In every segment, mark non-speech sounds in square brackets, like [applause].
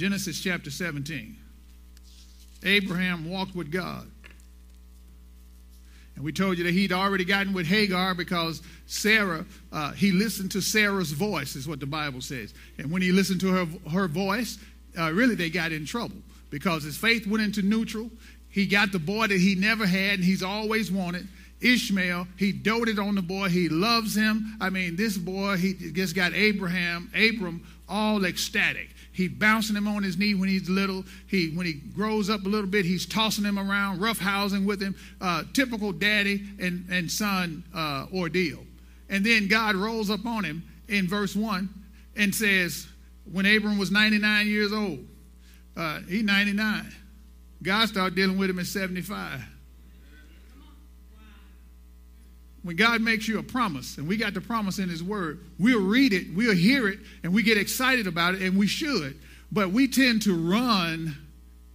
Genesis chapter 17. Abraham walked with God. And we told you that he'd already gotten with Hagar because Sarah, uh, he listened to Sarah's voice, is what the Bible says. And when he listened to her, her voice, uh, really they got in trouble because his faith went into neutral. He got the boy that he never had and he's always wanted. Ishmael, he doted on the boy. He loves him. I mean, this boy, he just got Abraham, Abram, all ecstatic. He's bouncing him on his knee when he's little. He, when he grows up a little bit, he's tossing him around, roughhousing with him. Uh, typical daddy and, and son uh, ordeal. And then God rolls up on him in verse 1 and says, when Abram was 99 years old, uh, he's 99. God started dealing with him at 75. When God makes you a promise, and we got the promise in His Word, we'll read it, we'll hear it, and we get excited about it, and we should. But we tend to run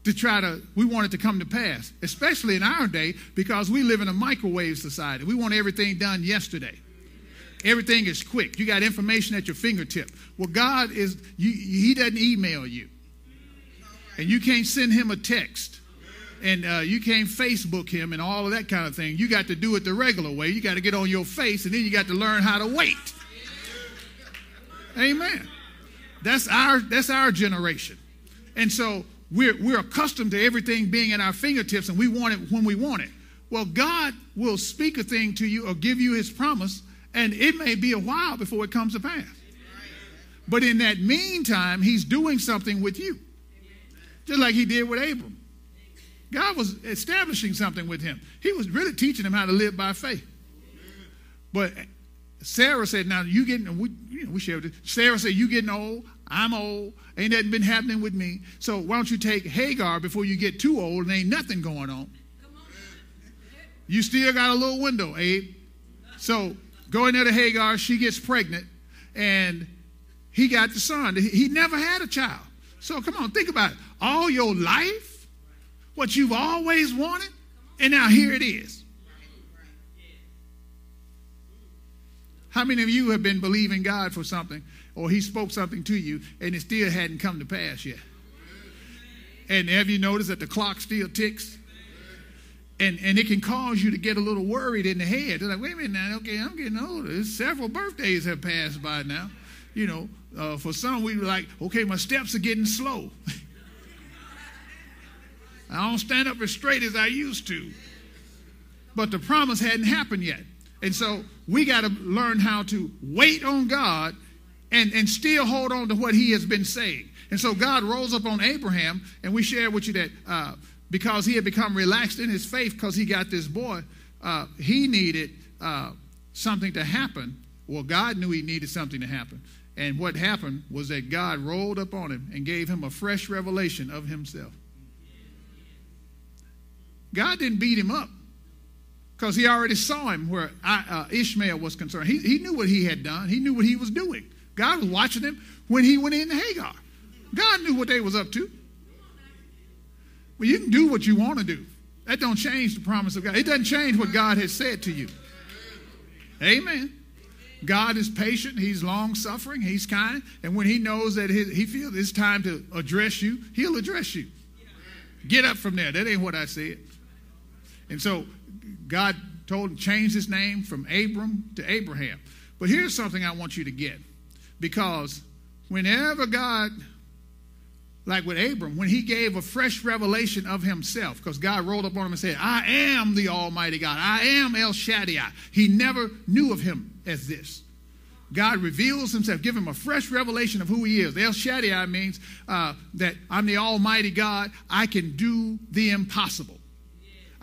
to try to, we want it to come to pass, especially in our day, because we live in a microwave society. We want everything done yesterday. Everything is quick. You got information at your fingertip. Well, God is, you, He doesn't email you, and you can't send Him a text and uh, you can't Facebook him and all of that kind of thing. You got to do it the regular way. You got to get on your face, and then you got to learn how to wait. Amen. That's our that's our generation, and so we're we're accustomed to everything being at our fingertips, and we want it when we want it. Well, God will speak a thing to you or give you His promise, and it may be a while before it comes to pass. But in that meantime, He's doing something with you, just like He did with Abram. God was establishing something with him. He was really teaching him how to live by faith. But Sarah said, "Now you getting we you know, we shared. Sarah said, "You getting old? I'm old. Ain't nothing been happening with me. So why don't you take Hagar before you get too old and ain't nothing going on? You still got a little window, Abe. So go in there to Hagar. She gets pregnant, and he got the son. He never had a child. So come on, think about it. All your life." What you've always wanted, and now here it is. How many of you have been believing God for something, or He spoke something to you, and it still hadn't come to pass yet? And have you noticed that the clock still ticks? And, and it can cause you to get a little worried in the head. They're like, wait a minute now, okay, I'm getting older. Several birthdays have passed by now. You know, uh, for some, we were like, okay, my steps are getting slow. [laughs] I don't stand up as straight as I used to. But the promise hadn't happened yet. And so we got to learn how to wait on God and, and still hold on to what he has been saying. And so God rolls up on Abraham, and we share with you that uh, because he had become relaxed in his faith because he got this boy, uh, he needed uh, something to happen. Well, God knew he needed something to happen. And what happened was that God rolled up on him and gave him a fresh revelation of himself. God didn't beat him up because he already saw him where uh, Ishmael was concerned. He, he knew what he had done, he knew what he was doing. God was watching him when he went into Hagar. God knew what they was up to. Well, you can do what you want to do. That don't change the promise of God. It doesn't change what God has said to you. Amen. God is patient. He's long suffering. He's kind. And when he knows that he feels it's time to address you, he'll address you. Get up from there. That ain't what I said. And so God told him change his name from Abram to Abraham. But here's something I want you to get. Because whenever God, like with Abram, when he gave a fresh revelation of himself, because God rolled up on him and said, I am the Almighty God. I am El Shaddai. He never knew of him as this. God reveals himself, give him a fresh revelation of who he is. El Shaddai means uh, that I'm the Almighty God. I can do the impossible.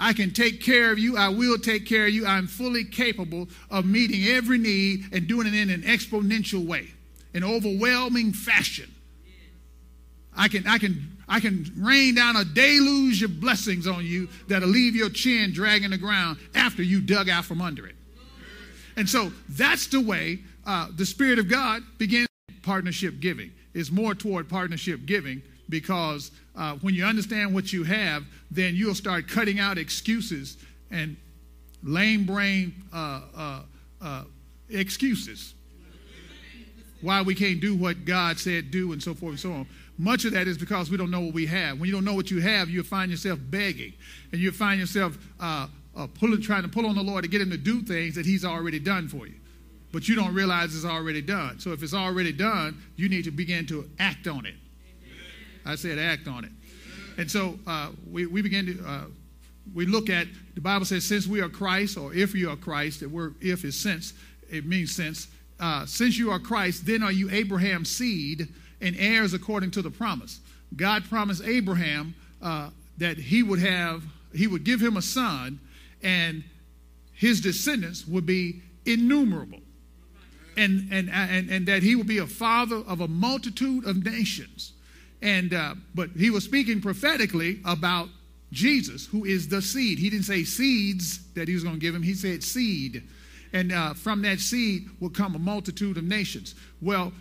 I can take care of you. I will take care of you. I'm fully capable of meeting every need and doing it in an exponential way, an overwhelming fashion. I can, I can, I can rain down a deluge of blessings on you that'll leave your chin dragging the ground after you dug out from under it. And so that's the way uh, the Spirit of God begins partnership giving. It's more toward partnership giving because uh, when you understand what you have, then you'll start cutting out excuses and lame brain uh, uh, uh excuses why we can't do what God said do and so forth and so on. Much of that is because we don't know what we have. When you don't know what you have, you'll find yourself begging and you'll find yourself uh, uh, pulling, trying to pull on the Lord to get him to do things that he's already done for you. But you don't realize it's already done. So if it's already done, you need to begin to act on it. I said act on it. And so uh, we, we begin to, uh, we look at, the Bible says, since we are Christ, or if you are Christ, the word if is since, it means since. Uh, since you are Christ, then are you Abraham's seed and heirs according to the promise. God promised Abraham uh, that he would have, he would give him a son, and his descendants would be innumerable. And, and, and, and that he would be a father of a multitude of nations. And, uh, but he was speaking prophetically about Jesus, who is the seed. He didn't say seeds that he was going to give him, he said seed. And uh, from that seed will come a multitude of nations. Well,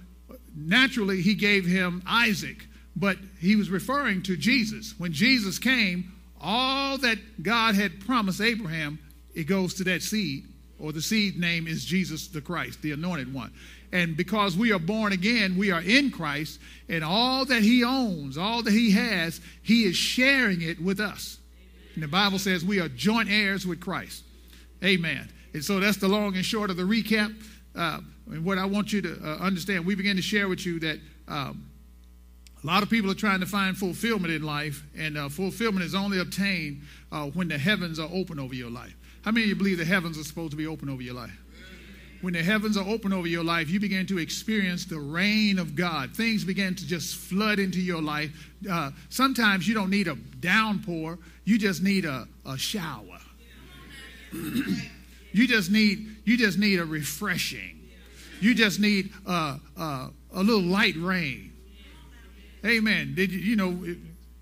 naturally, he gave him Isaac, but he was referring to Jesus. When Jesus came, all that God had promised Abraham, it goes to that seed, or the seed name is Jesus the Christ, the anointed one. And because we are born again, we are in Christ, and all that he owns, all that he has, he is sharing it with us. And the Bible says we are joint heirs with Christ. Amen. And so that's the long and short of the recap. Uh, and what I want you to uh, understand, we begin to share with you that um, a lot of people are trying to find fulfillment in life, and uh, fulfillment is only obtained uh, when the heavens are open over your life. How many of you believe the heavens are supposed to be open over your life? When the heavens are open over your life, you begin to experience the rain of God. Things begin to just flood into your life. Uh, sometimes you don't need a downpour, you just need a, a shower. [clears throat] you just need you just need a refreshing. You just need uh, a little light rain. Amen. Did you, you know, it,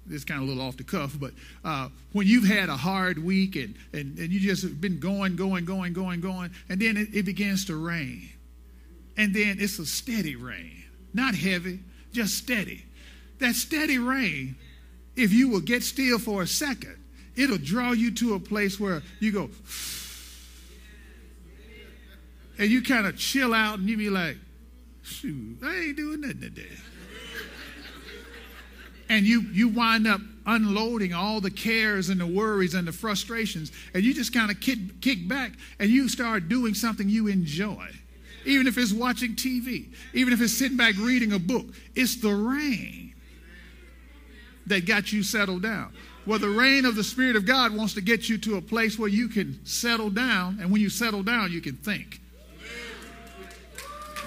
it's kind of a little off the cuff, but uh, when you've had a hard week and, and, and you just been going, going, going, going, going, and then it, it begins to rain. And then it's a steady rain, not heavy, just steady. That steady rain, if you will get still for a second, it'll draw you to a place where you go, and you kind of chill out and you be like, shoot, I ain't doing nothing today. and you you wind up unloading all the cares and the worries and the frustrations, and you just kind of kick, kick back and you start doing something you enjoy. Even if it's watching TV, even if it's sitting back reading a book, it's the rain that got you settled down. Well, the rain of the Spirit of God wants to get you to a place where you can settle down, and when you settle down, you can think.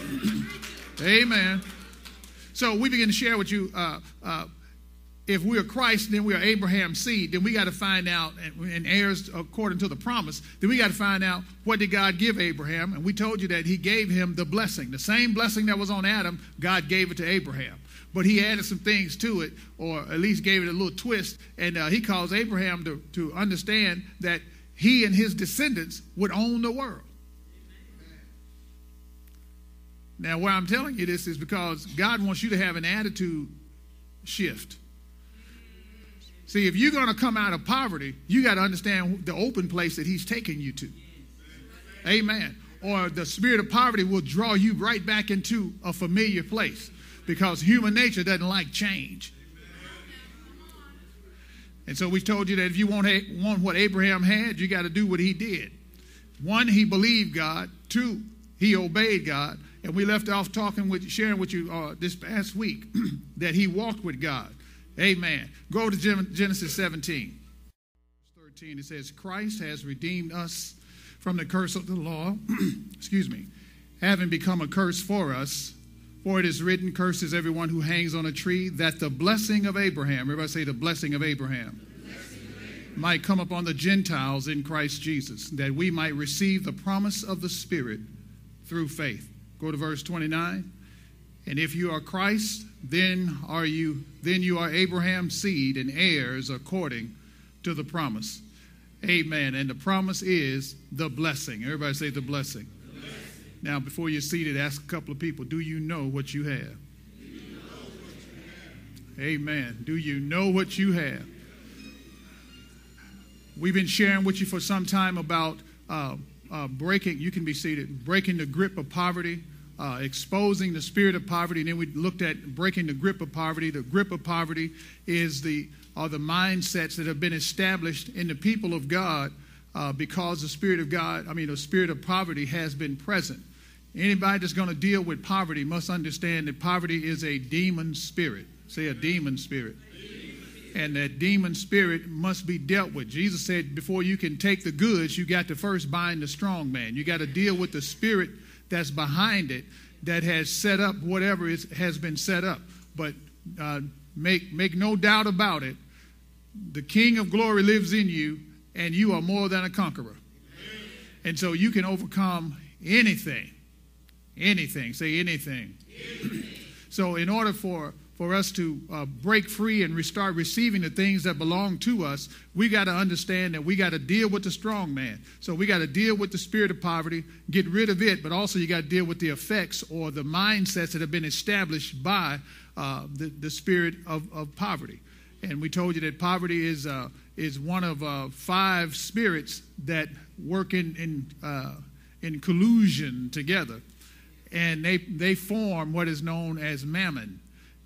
[clears throat] Amen. So we begin to share with you. Uh, uh, if we are Christ, then we are Abraham's seed. Then we got to find out, and, heirs according to the promise. Then we got to find out what did God give Abraham, and we told you that He gave him the blessing, the same blessing that was on Adam. God gave it to Abraham, but He added some things to it, or at least gave it a little twist. And uh, He caused Abraham to to understand that he and his descendants would own the world. Now, why I'm telling you this is because God wants you to have an attitude shift. See, if you're going to come out of poverty, you got to understand the open place that He's taking you to. Amen. Or the spirit of poverty will draw you right back into a familiar place because human nature doesn't like change. And so we told you that if you want, want what Abraham had, you got to do what he did. One, he believed God. Two, he obeyed God. And we left off talking with, sharing with you uh, this past week [clears throat] that he walked with God. Amen. Go to Genesis 17. Verse 13, it says, Christ has redeemed us from the curse of the law, [clears throat] excuse me, having become a curse for us. For it is written, Curses everyone who hangs on a tree, that the blessing of Abraham, everybody say the blessing of Abraham, blessing of Abraham. might come upon the Gentiles in Christ Jesus, that we might receive the promise of the Spirit through faith. Go to verse 29. And if you are Christ, then are you then you are Abraham's seed and heirs according to the promise. Amen. And the promise is the blessing. Everybody say the blessing. The blessing. Now, before you're seated, ask a couple of people, do you know what you have? Amen. Do you know what you have? We've been sharing with you for some time about uh, uh, breaking, you can be seated, breaking the grip of poverty, uh, exposing the spirit of poverty. And then we looked at breaking the grip of poverty. The grip of poverty is the, are the mindsets that have been established in the people of God uh, because the spirit of God, I mean, the spirit of poverty has been present. Anybody that's going to deal with poverty must understand that poverty is a demon spirit. Say a demon spirit and that demon spirit must be dealt with. Jesus said, before you can take the goods, you got to first bind the strong man. You got to deal with the spirit that's behind it that has set up whatever is, has been set up. But uh, make, make no doubt about it, the King of glory lives in you, and you are more than a conqueror. And so you can overcome anything. Anything. Say anything. anything. so, in order for for us to uh, break free and restart receiving the things that belong to us, we got to understand that we got to deal with the strong man. So we got to deal with the spirit of poverty, get rid of it, but also you got to deal with the effects or the mindsets that have been established by uh, the, the spirit of, of poverty. And we told you that poverty is, uh, is one of uh, five spirits that work in, in, uh, in collusion together. And they, they form what is known as mammon.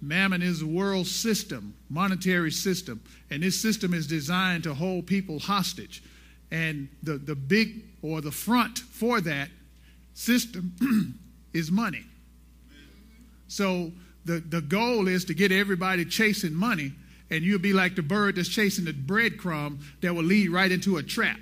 Mammon is a world system, monetary system, and this system is designed to hold people hostage. And the, the big or the front for that system [clears throat] is money. So the, the goal is to get everybody chasing money, and you'll be like the bird that's chasing the breadcrumb that will lead right into a trap.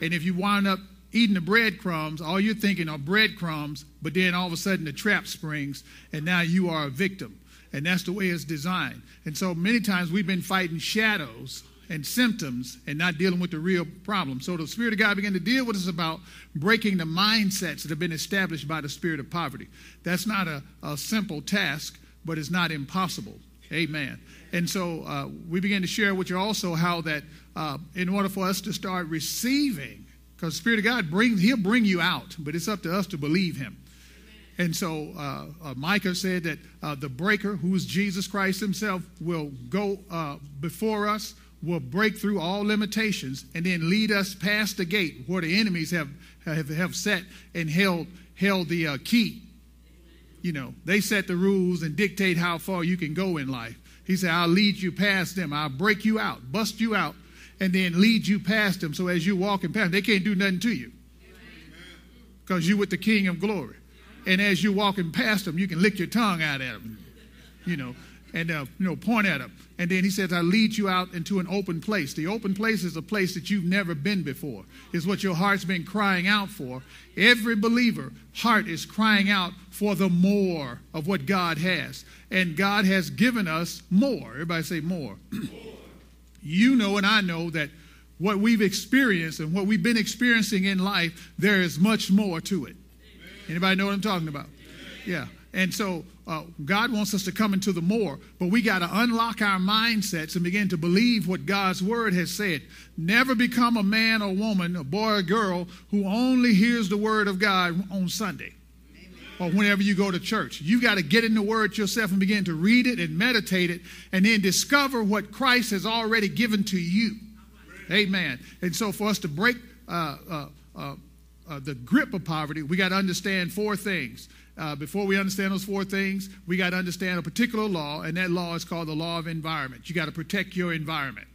And if you wind up eating the breadcrumbs, all you're thinking are breadcrumbs, but then all of a sudden the trap springs, and now you are a victim. And that's the way it's designed. And so many times we've been fighting shadows and symptoms and not dealing with the real problem. So the Spirit of God began to deal with us about breaking the mindsets that have been established by the spirit of poverty. That's not a, a simple task, but it's not impossible. Amen. And so uh, we began to share with you also how that uh, in order for us to start receiving, because the Spirit of God brings, He'll bring you out, but it's up to us to believe Him. And so uh, uh, Micah said that uh, the breaker, who is Jesus Christ himself, will go uh, before us, will break through all limitations, and then lead us past the gate where the enemies have, have, have set and held, held the uh, key. You know, they set the rules and dictate how far you can go in life. He said, I'll lead you past them. I'll break you out, bust you out, and then lead you past them. So as you're walking past them, they can't do nothing to you because you're with the King of glory. And as you're walking past them, you can lick your tongue out at them, you know, and uh, you know, point at them. And then he says, "I lead you out into an open place." The open place is a place that you've never been before. Is what your heart's been crying out for. Every believer heart is crying out for the more of what God has, and God has given us more. Everybody say more. more. [clears throat] you know, and I know that what we've experienced and what we've been experiencing in life, there is much more to it. Anybody know what I'm talking about? Yeah. And so uh, God wants us to come into the more, but we got to unlock our mindsets and begin to believe what God's word has said. Never become a man or woman, a boy or girl, who only hears the word of God on Sunday or whenever you go to church. You got to get in the Word yourself and begin to read it and meditate it and then discover what Christ has already given to you. Amen. And so for us to break uh, uh, uh, uh, the grip of poverty, we got to understand four things. Uh, before we understand those four things, we got to understand a particular law, and that law is called the law of environment. You got to protect your environment.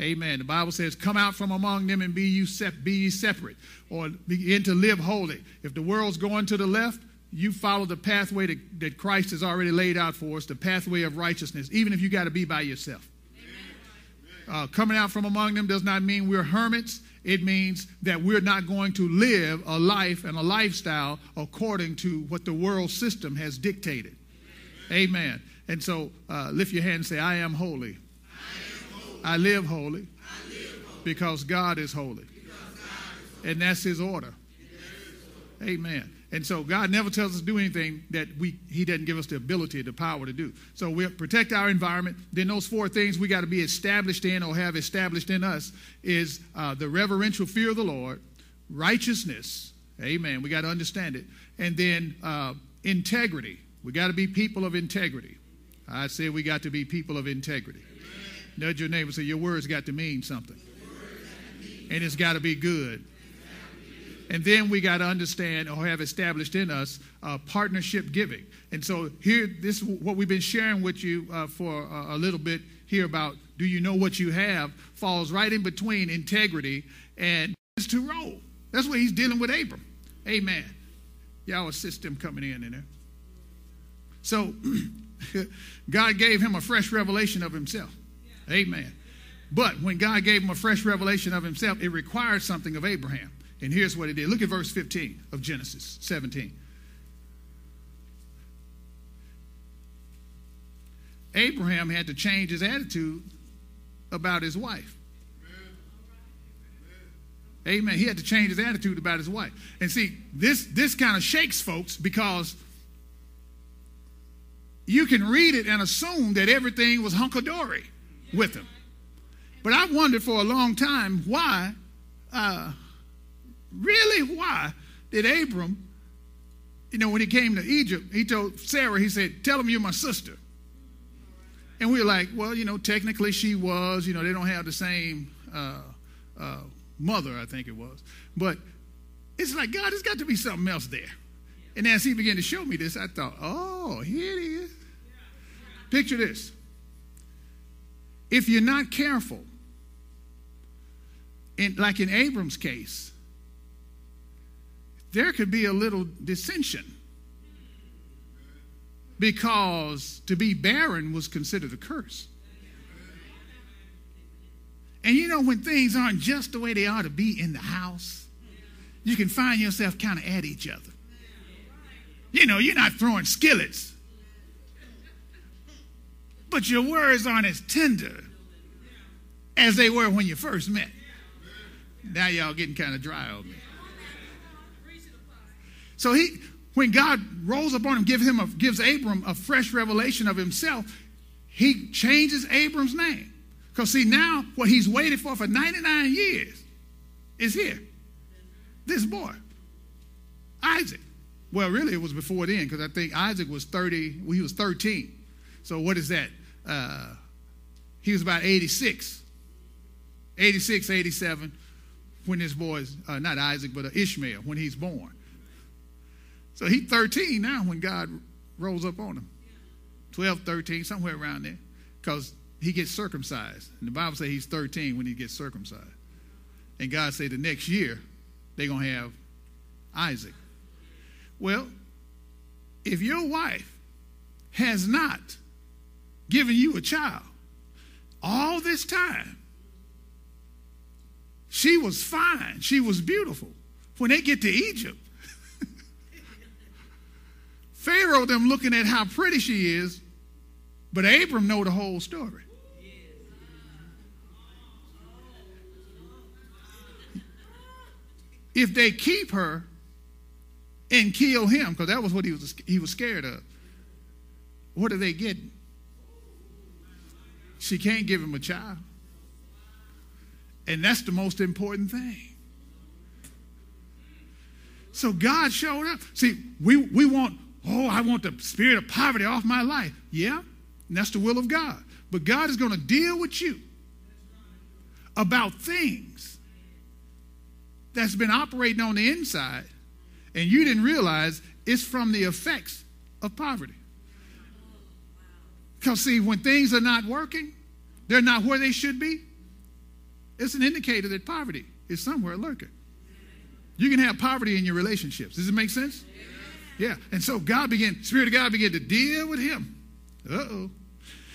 Amen. Amen. The Bible says, "Come out from among them and be you sep- be ye separate, or begin to live holy." If the world's going to the left, you follow the pathway to, that Christ has already laid out for us, the pathway of righteousness, even if you got to be by yourself. Uh, coming out from among them does not mean we're hermits. It means that we're not going to live a life and a lifestyle according to what the world system has dictated. Amen. Amen. And so uh, lift your hand and say, I am holy. I, am holy. I live holy. I live Because God is holy. And that's his order. Amen. And so God never tells us to do anything that we He doesn't give us the ability, the power to do. So we protect our environment. Then those four things we got to be established in or have established in us is uh, the reverential fear of the Lord, righteousness. Amen. We got to understand it. And then uh, integrity. We got to be people of integrity. I say we got to be people of integrity. Amen. Nudge your neighbor say your words got to mean something. And it's got to be good. And then we got to understand or have established in us uh, partnership giving. And so here, this what we've been sharing with you uh, for a, a little bit here about do you know what you have falls right in between integrity and to roll. That's what he's dealing with Abram. Amen. Y'all assist him coming in in there. So [clears throat] God gave him a fresh revelation of himself. Amen. But when God gave him a fresh revelation of himself, it required something of Abraham. And here's what it did. Look at verse 15 of Genesis 17. Abraham had to change his attitude about his wife. Amen. He had to change his attitude about his wife. And see, this this kind of shakes folks because you can read it and assume that everything was hunkadory with him. But I've wondered for a long time why uh, Really, why did Abram, you know, when he came to Egypt, he told Sarah, he said, Tell him you're my sister. And we were like, Well, you know, technically she was, you know, they don't have the same uh, uh, mother, I think it was. But it's like, God, there's got to be something else there. And as he began to show me this, I thought, Oh, here it is. Picture this. If you're not careful, in, like in Abram's case, there could be a little dissension because to be barren was considered a curse. And you know, when things aren't just the way they ought to be in the house, you can find yourself kind of at each other. You know, you're not throwing skillets, but your words aren't as tender as they were when you first met. Now, y'all getting kind of dry on me. So he, when God rolls upon him, gives him a, gives Abram a fresh revelation of himself, he changes Abram's name. Because see, now what he's waited for for 99 years is here. This boy, Isaac. Well, really, it was before then, because I think Isaac was 30, well, he was 13. So what is that? Uh, he was about 86. 86, 87, when this boy's, uh, not Isaac, but uh, Ishmael, when he's born. So he's 13 now when God rolls up on him. 12, 13, somewhere around there. Because he gets circumcised. And the Bible says he's 13 when he gets circumcised. And God said the next year they're going to have Isaac. Well, if your wife has not given you a child all this time, she was fine, she was beautiful. When they get to Egypt, Pharaoh them looking at how pretty she is, but Abram know the whole story. If they keep her and kill him, because that was what he was he was scared of. What are they getting? She can't give him a child. And that's the most important thing. So God showed up. See, we, we want Oh, I want the spirit of poverty off my life. Yeah, that's the will of God. But God is going to deal with you about things that's been operating on the inside, and you didn't realize it's from the effects of poverty. Because, see, when things are not working, they're not where they should be, it's an indicator that poverty is somewhere lurking. You can have poverty in your relationships. Does it make sense? Yeah. And so God began, Spirit of God began to deal with him. Uh oh.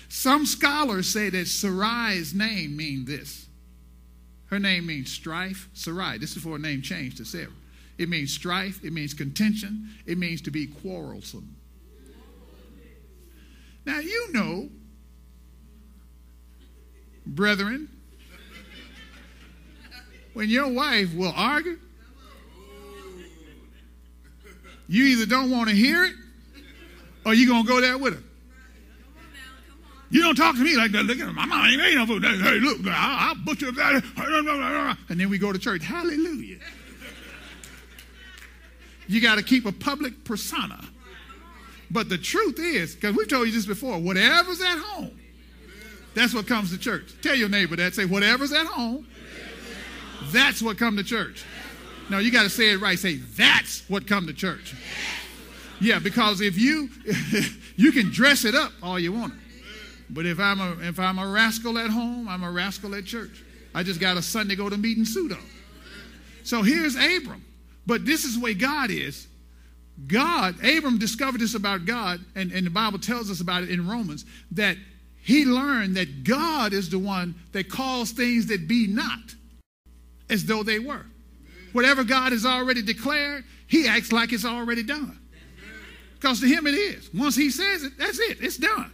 Some scholars say that Sarai's name means this. Her name means strife. Sarai. This is for a name change to Sarah. It means strife. It means contention. It means to be quarrelsome. Now, you know, brethren, when your wife will argue, you either don't want to hear it or you're going to go there with her. You don't talk to me like that. Look at my food. Hey, look, I'll, I'll butcher that. And then we go to church. Hallelujah. You got to keep a public persona. But the truth is, because we've told you this before, whatever's at home, that's what comes to church. Tell your neighbor that. Say, whatever's at home, that's what come to church. No, you got to say it right. Say, that's what come to church. Yeah, because if you [laughs] you can dress it up all you want. But if I'm a if I'm a rascal at home, I'm a rascal at church. I just got a Sunday go to meeting pseudo. So here's Abram. But this is the way God is. God, Abram discovered this about God, and, and the Bible tells us about it in Romans, that he learned that God is the one that calls things that be not as though they were. Whatever God has already declared, he acts like it's already done. Because to him it is. Once he says it, that's it. It's done.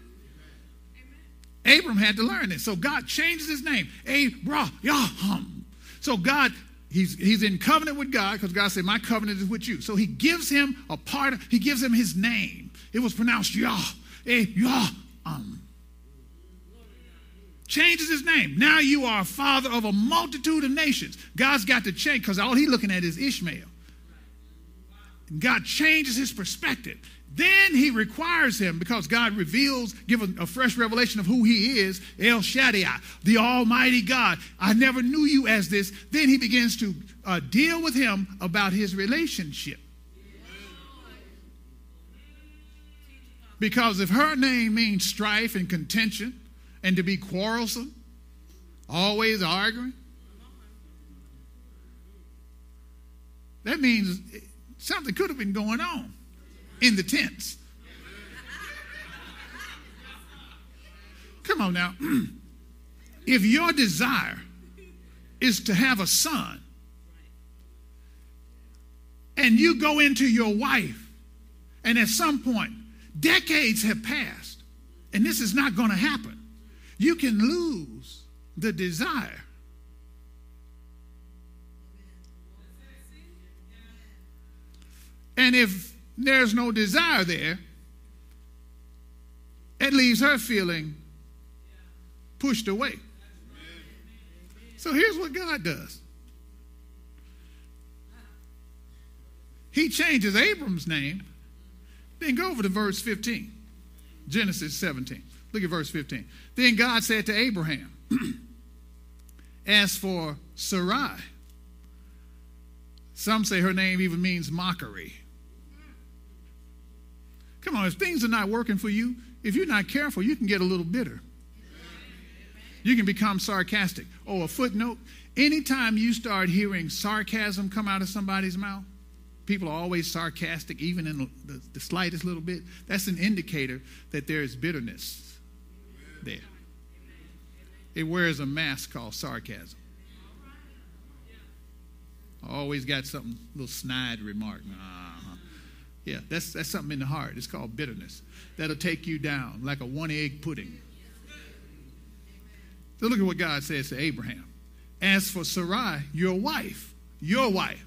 Abram had to learn this. So God changes his name. Abraham. So God, he's, he's in covenant with God because God said, My covenant is with you. So he gives him a part, of, he gives him his name. It was pronounced Yah. Yah-um changes his name. Now you are a father of a multitude of nations. God's got to change because all he's looking at is Ishmael. God changes his perspective. Then he requires him because God reveals, give a, a, fresh revelation of who he is, El Shaddai, the Almighty God. I never knew you as this. Then he begins to uh, deal with him about his relationship. Because if her name means strife and contention, and to be quarrelsome, always arguing. That means something could have been going on in the tents. Come on now. [clears throat] if your desire is to have a son, and you go into your wife, and at some point, decades have passed, and this is not going to happen you can lose the desire. And if there's no desire there, it leaves her feeling pushed away. So here's what God does He changes Abram's name. Then go over to verse 15, Genesis 17. Look at verse 15. Then God said to Abraham, [clears throat] As for Sarai, some say her name even means mockery. Come on, if things are not working for you, if you're not careful, you can get a little bitter. You can become sarcastic. Oh, a footnote anytime you start hearing sarcasm come out of somebody's mouth, people are always sarcastic, even in the, the, slightest little bit. That's an indicator that there is bitterness there. It wears a mask called sarcasm. Always got something, little snide remark. Uh-huh. Yeah, that's, that's something in the heart. It's called bitterness. That'll take you down like a one egg pudding. So look at what God says to Abraham. As for Sarai, your wife, your wife,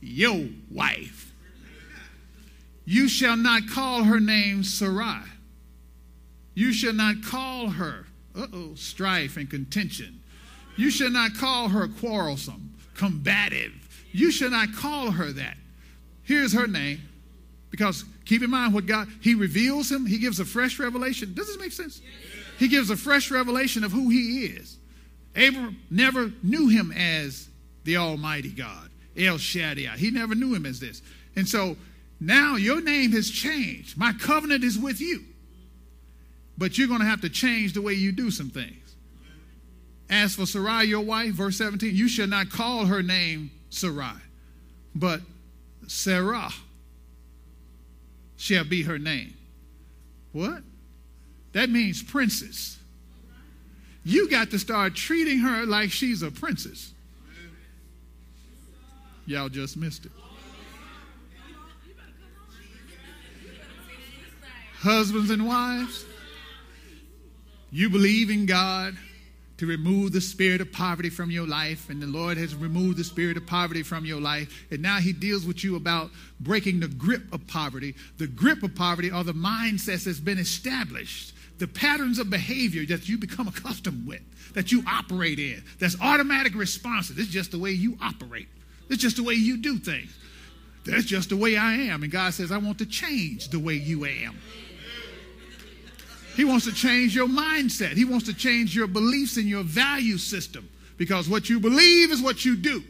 your wife, you shall not call her name Sarai you shall not call her, uh-oh, strife and contention. You shall not call her quarrelsome, combative. You shall not call her that. Here's her name. Because keep in mind what God, He reveals him, He gives a fresh revelation. Does this make sense? He gives a fresh revelation of who He is. Abram never knew Him as the Almighty God, El Shaddai. He never knew Him as this. And so now your name has changed. My covenant is with you. But you're going to have to change the way you do some things. As for Sarai, your wife, verse 17, you shall not call her name Sarai, but Sarah shall be her name. What? That means princess. You got to start treating her like she's a princess. Y'all just missed it. Husbands and wives, you believe in God, to remove the spirit of poverty from your life, and the Lord has removed the spirit of poverty from your life, and now He deals with you about breaking the grip of poverty. The grip of poverty are the mindsets that's been established, the patterns of behavior that you become accustomed with, that you operate in, that's automatic responses. It's just the way you operate, it's just the way you do things. That's just the way I am. And God says, I want to change the way you am. He wants to change your mindset. He wants to change your beliefs and your value system because what you believe is what you do.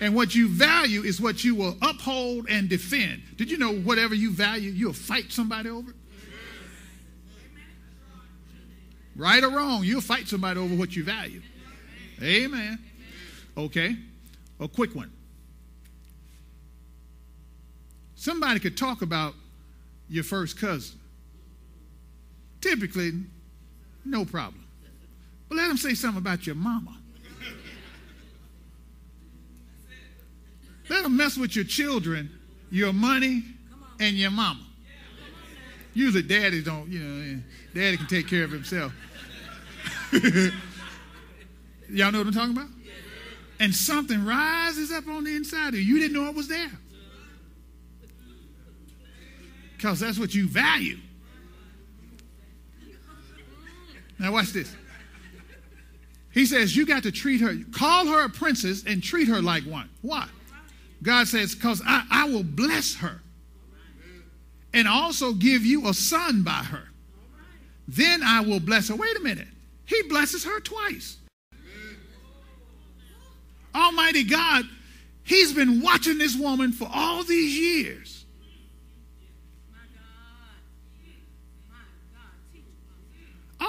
And what you value is what you will uphold and defend. Did you know whatever you value, you'll fight somebody over? Right or wrong, you'll fight somebody over what you value. Amen. Okay, a quick one. Somebody could talk about your first cousin Typically, no problem. But let them say something about your mama. Let them mess with your children, your money, and your mama. Usually, daddy don't, you know, daddy can take care of himself. [laughs] Y'all know what I'm talking about? And something rises up on the inside of you. You didn't know it was there. Because that's what you value. Now, watch this. He says, You got to treat her, call her a princess and treat her like one. Why? God says, Because I, I will bless her and also give you a son by her. Then I will bless her. Wait a minute. He blesses her twice. Almighty God, He's been watching this woman for all these years.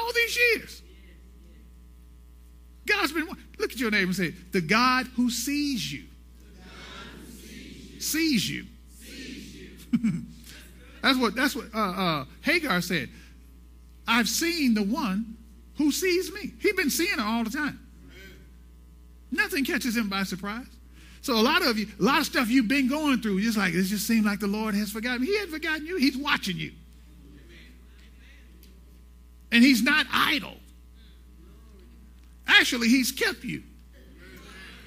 All these years. God's been, look at your neighbor and say, the God who sees you. Sees you. [laughs] That's what, that's what uh, uh, Hagar said. I've seen the one who sees me. He's been seeing her all the time. Nothing catches him by surprise. So a lot of you, a lot of stuff you've been going through, just like it just seemed like the Lord has forgotten. He hadn't forgotten you. He's watching you. And he's not idle. Actually, he's kept you.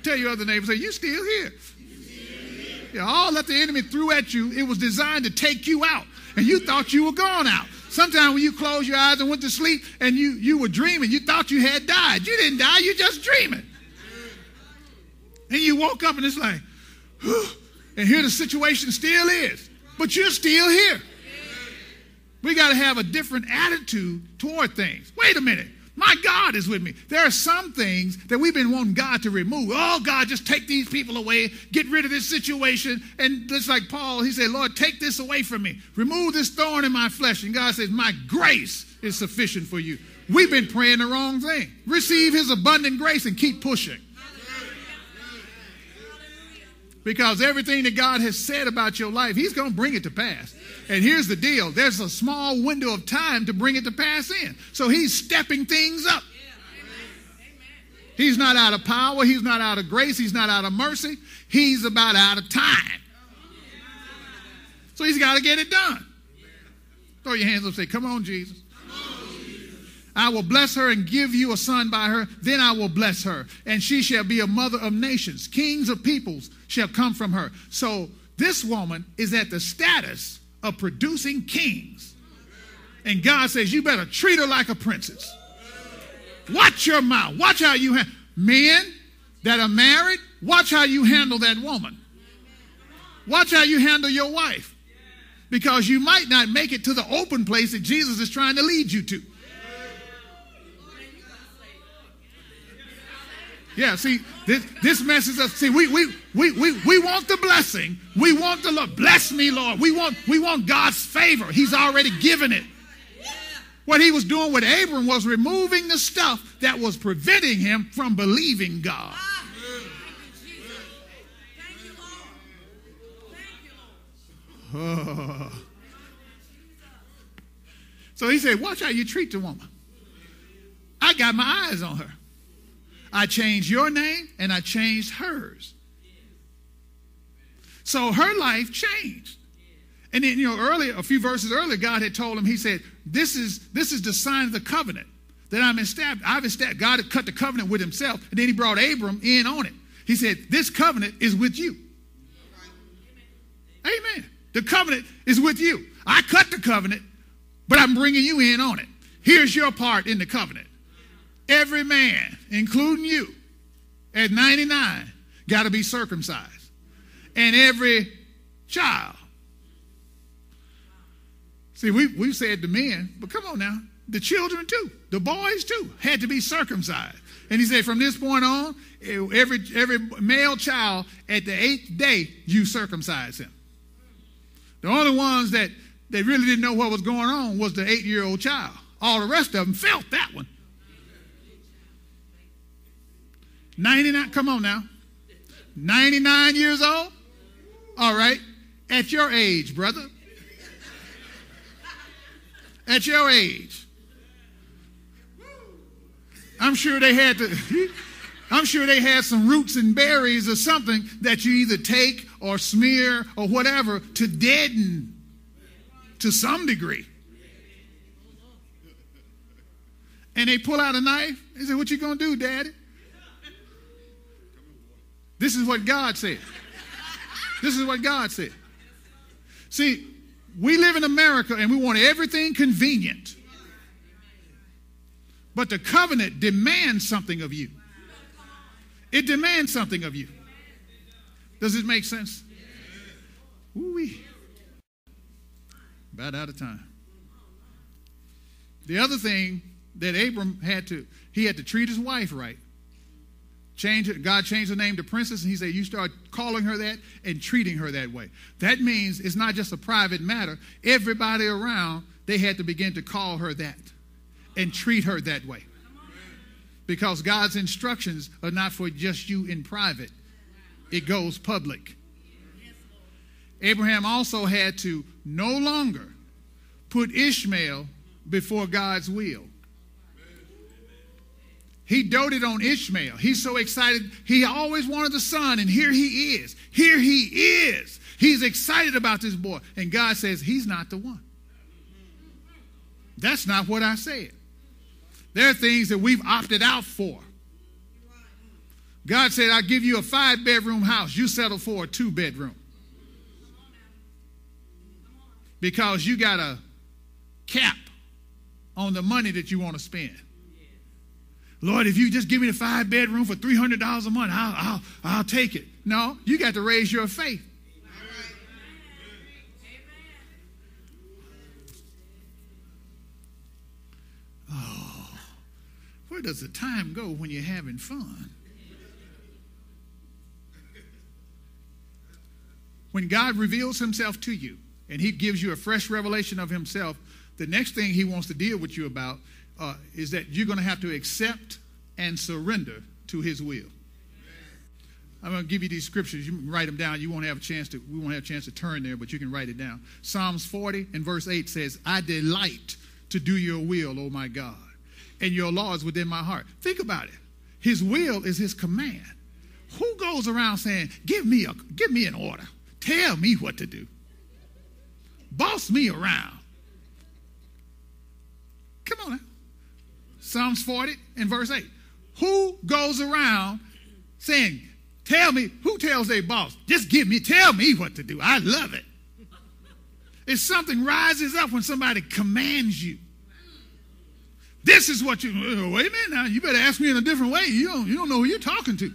Tell your other neighbor, say, you still here. Yeah, all that the enemy threw at you, it was designed to take you out. And you thought you were gone out. Sometimes when you closed your eyes and went to sleep and you, you were dreaming, you thought you had died. You didn't die, you're just dreaming. And you woke up and it's like, and here the situation still is. But you're still here. We got to have a different attitude toward things. Wait a minute. My God is with me. There are some things that we've been wanting God to remove. Oh, God, just take these people away, get rid of this situation. And just like Paul, he said, Lord, take this away from me. Remove this thorn in my flesh. And God says, My grace is sufficient for you. We've been praying the wrong thing. Receive his abundant grace and keep pushing. Because everything that God has said about your life, he's going to bring it to pass. And here's the deal there's a small window of time to bring it to pass in. So he's stepping things up. He's not out of power, he's not out of grace, he's not out of mercy, he's about out of time. So he's got to get it done. Throw your hands up and say, Come on, Jesus. I will bless her and give you a son by her. Then I will bless her, and she shall be a mother of nations. Kings of peoples shall come from her. So this woman is at the status of producing kings. And God says, You better treat her like a princess. Watch your mouth. Watch how you handle men that are married. Watch how you handle that woman. Watch how you handle your wife. Because you might not make it to the open place that Jesus is trying to lead you to. Yeah, see, this, this messes us. See, we, we, we, we, we want the blessing. We want the Lord. Bless me, Lord. We want, we want God's favor. He's already given it. What he was doing with Abram was removing the stuff that was preventing him from believing God. [laughs] So he said, Watch how you treat the woman. I got my eyes on her. I changed your name and I changed hers. So her life changed. And then, you know, earlier, a few verses earlier, God had told him, He said, This is this is the sign of the covenant. that I'm established. I've established. God had cut the covenant with himself, and then he brought Abram in on it. He said, This covenant is with you. Amen. The covenant is with you. I cut the covenant, but I'm bringing you in on it. Here's your part in the covenant. Every man, including you, at 99, got to be circumcised. And every child. See, we, we said the men, but come on now. The children too, the boys too, had to be circumcised. And he said, from this point on, every, every male child at the eighth day, you circumcise him. The only ones that, that really didn't know what was going on was the eight year old child. All the rest of them felt that one. 99, come on now. 99 years old? All right. At your age, brother. At your age. I'm sure they had to. [laughs] I'm sure they had some roots and berries or something that you either take or smear or whatever to deaden to some degree. And they pull out a knife. They say, What you gonna do, Daddy? This is what God said. This is what God said. See, we live in America and we want everything convenient. But the covenant demands something of you. It demands something of you. Does it make sense? Ooh-wee. About out of time. The other thing that Abram had to, he had to treat his wife right. Change God changed her name to princess, and he said, You start calling her that and treating her that way. That means it's not just a private matter. Everybody around, they had to begin to call her that and treat her that way. Because God's instructions are not for just you in private, it goes public. Abraham also had to no longer put Ishmael before God's will. He doted on Ishmael. He's so excited. He always wanted the son, and here he is. Here he is. He's excited about this boy. And God says, He's not the one. That's not what I said. There are things that we've opted out for. God said, I'll give you a five bedroom house. You settle for a two bedroom. Because you got a cap on the money that you want to spend. Lord, if you just give me the five bedroom for $300 a month, I'll, I'll, I'll take it. No, you got to raise your faith. Oh, where does the time go when you're having fun? When God reveals himself to you and he gives you a fresh revelation of himself, the next thing he wants to deal with you about uh, is that you're going to have to accept and surrender to his will. I'm going to give you these scriptures. You can write them down. You won't have a chance to. We won't have a chance to turn there, but you can write it down. Psalms 40 and verse 8 says, "I delight to do your will, O my God, and your law is within my heart." Think about it. His will is His command. Who goes around saying, "Give me a, give me an order. Tell me what to do. Boss me around." Come on now. Psalms 40 and verse 8. Who goes around saying, Tell me, who tells their boss, just give me, tell me what to do. I love it. If something rises up when somebody commands you. This is what you, uh, wait a minute now, you better ask me in a different way. You don't, you don't know who you're talking to.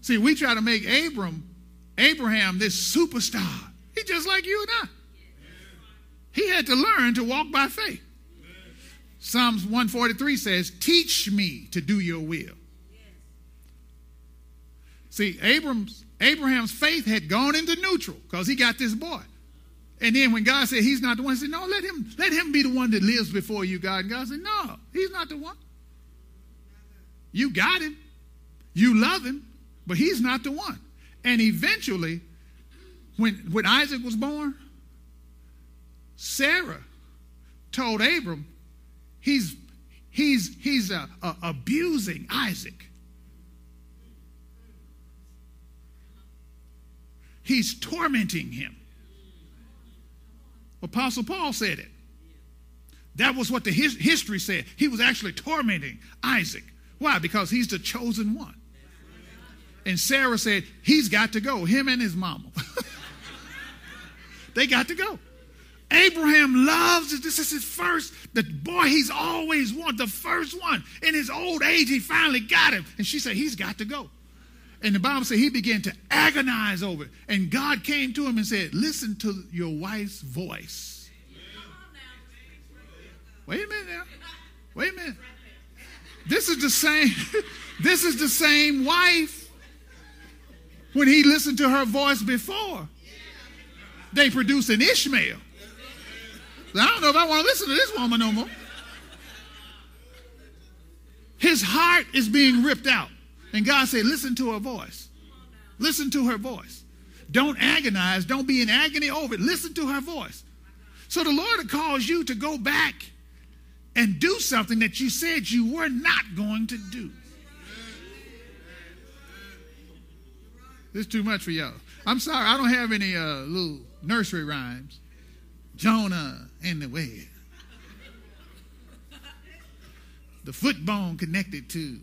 See, we try to make Abram, Abraham this superstar. He's just like you and I. He had to learn to walk by faith. Psalms 143 says, Teach me to do your will. See, Abram's, Abraham's faith had gone into neutral because he got this boy. And then when God said he's not the one, he said, No, let him, let him be the one that lives before you, God. And God said, No, he's not the one. You got him. You love him, but he's not the one. And eventually, when, when Isaac was born, Sarah told Abram, he's, he's, he's uh, uh, abusing Isaac. He's tormenting him. Apostle Paul said it. That was what the his, history said. He was actually tormenting Isaac. Why? Because he's the chosen one. And Sarah said, He's got to go, him and his mama. [laughs] they got to go. Abraham loves it. This is his first, the boy he's always wanted, the first one. In his old age, he finally got him. And she said, He's got to go. And the Bible said he began to agonize over it. And God came to him and said, Listen to your wife's voice. Wait a minute now. Wait a minute. This is the same, [laughs] this is the same wife when he listened to her voice before. They produced an Ishmael. I don't know if I want to listen to this woman no more. His heart is being ripped out. And God said, Listen to her voice. Listen to her voice. Don't agonize. Don't be in agony over it. Listen to her voice. So the Lord calls you to go back and do something that you said you were not going to do. This is too much for y'all. I'm sorry, I don't have any uh, little nursery rhymes. Jonah and the whale. The foot bone connected to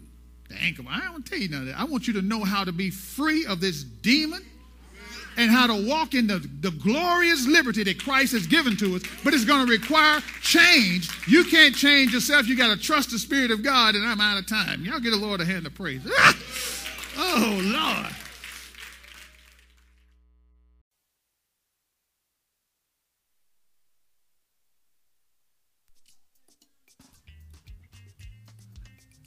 the ankle. I don't tell you none of that. I want you to know how to be free of this demon and how to walk in the, the glorious liberty that Christ has given to us, but it's going to require change. You can't change yourself. You got to trust the Spirit of God, and I'm out of time. Y'all get the Lord a hand of praise. [laughs] Ah! oh, Lord.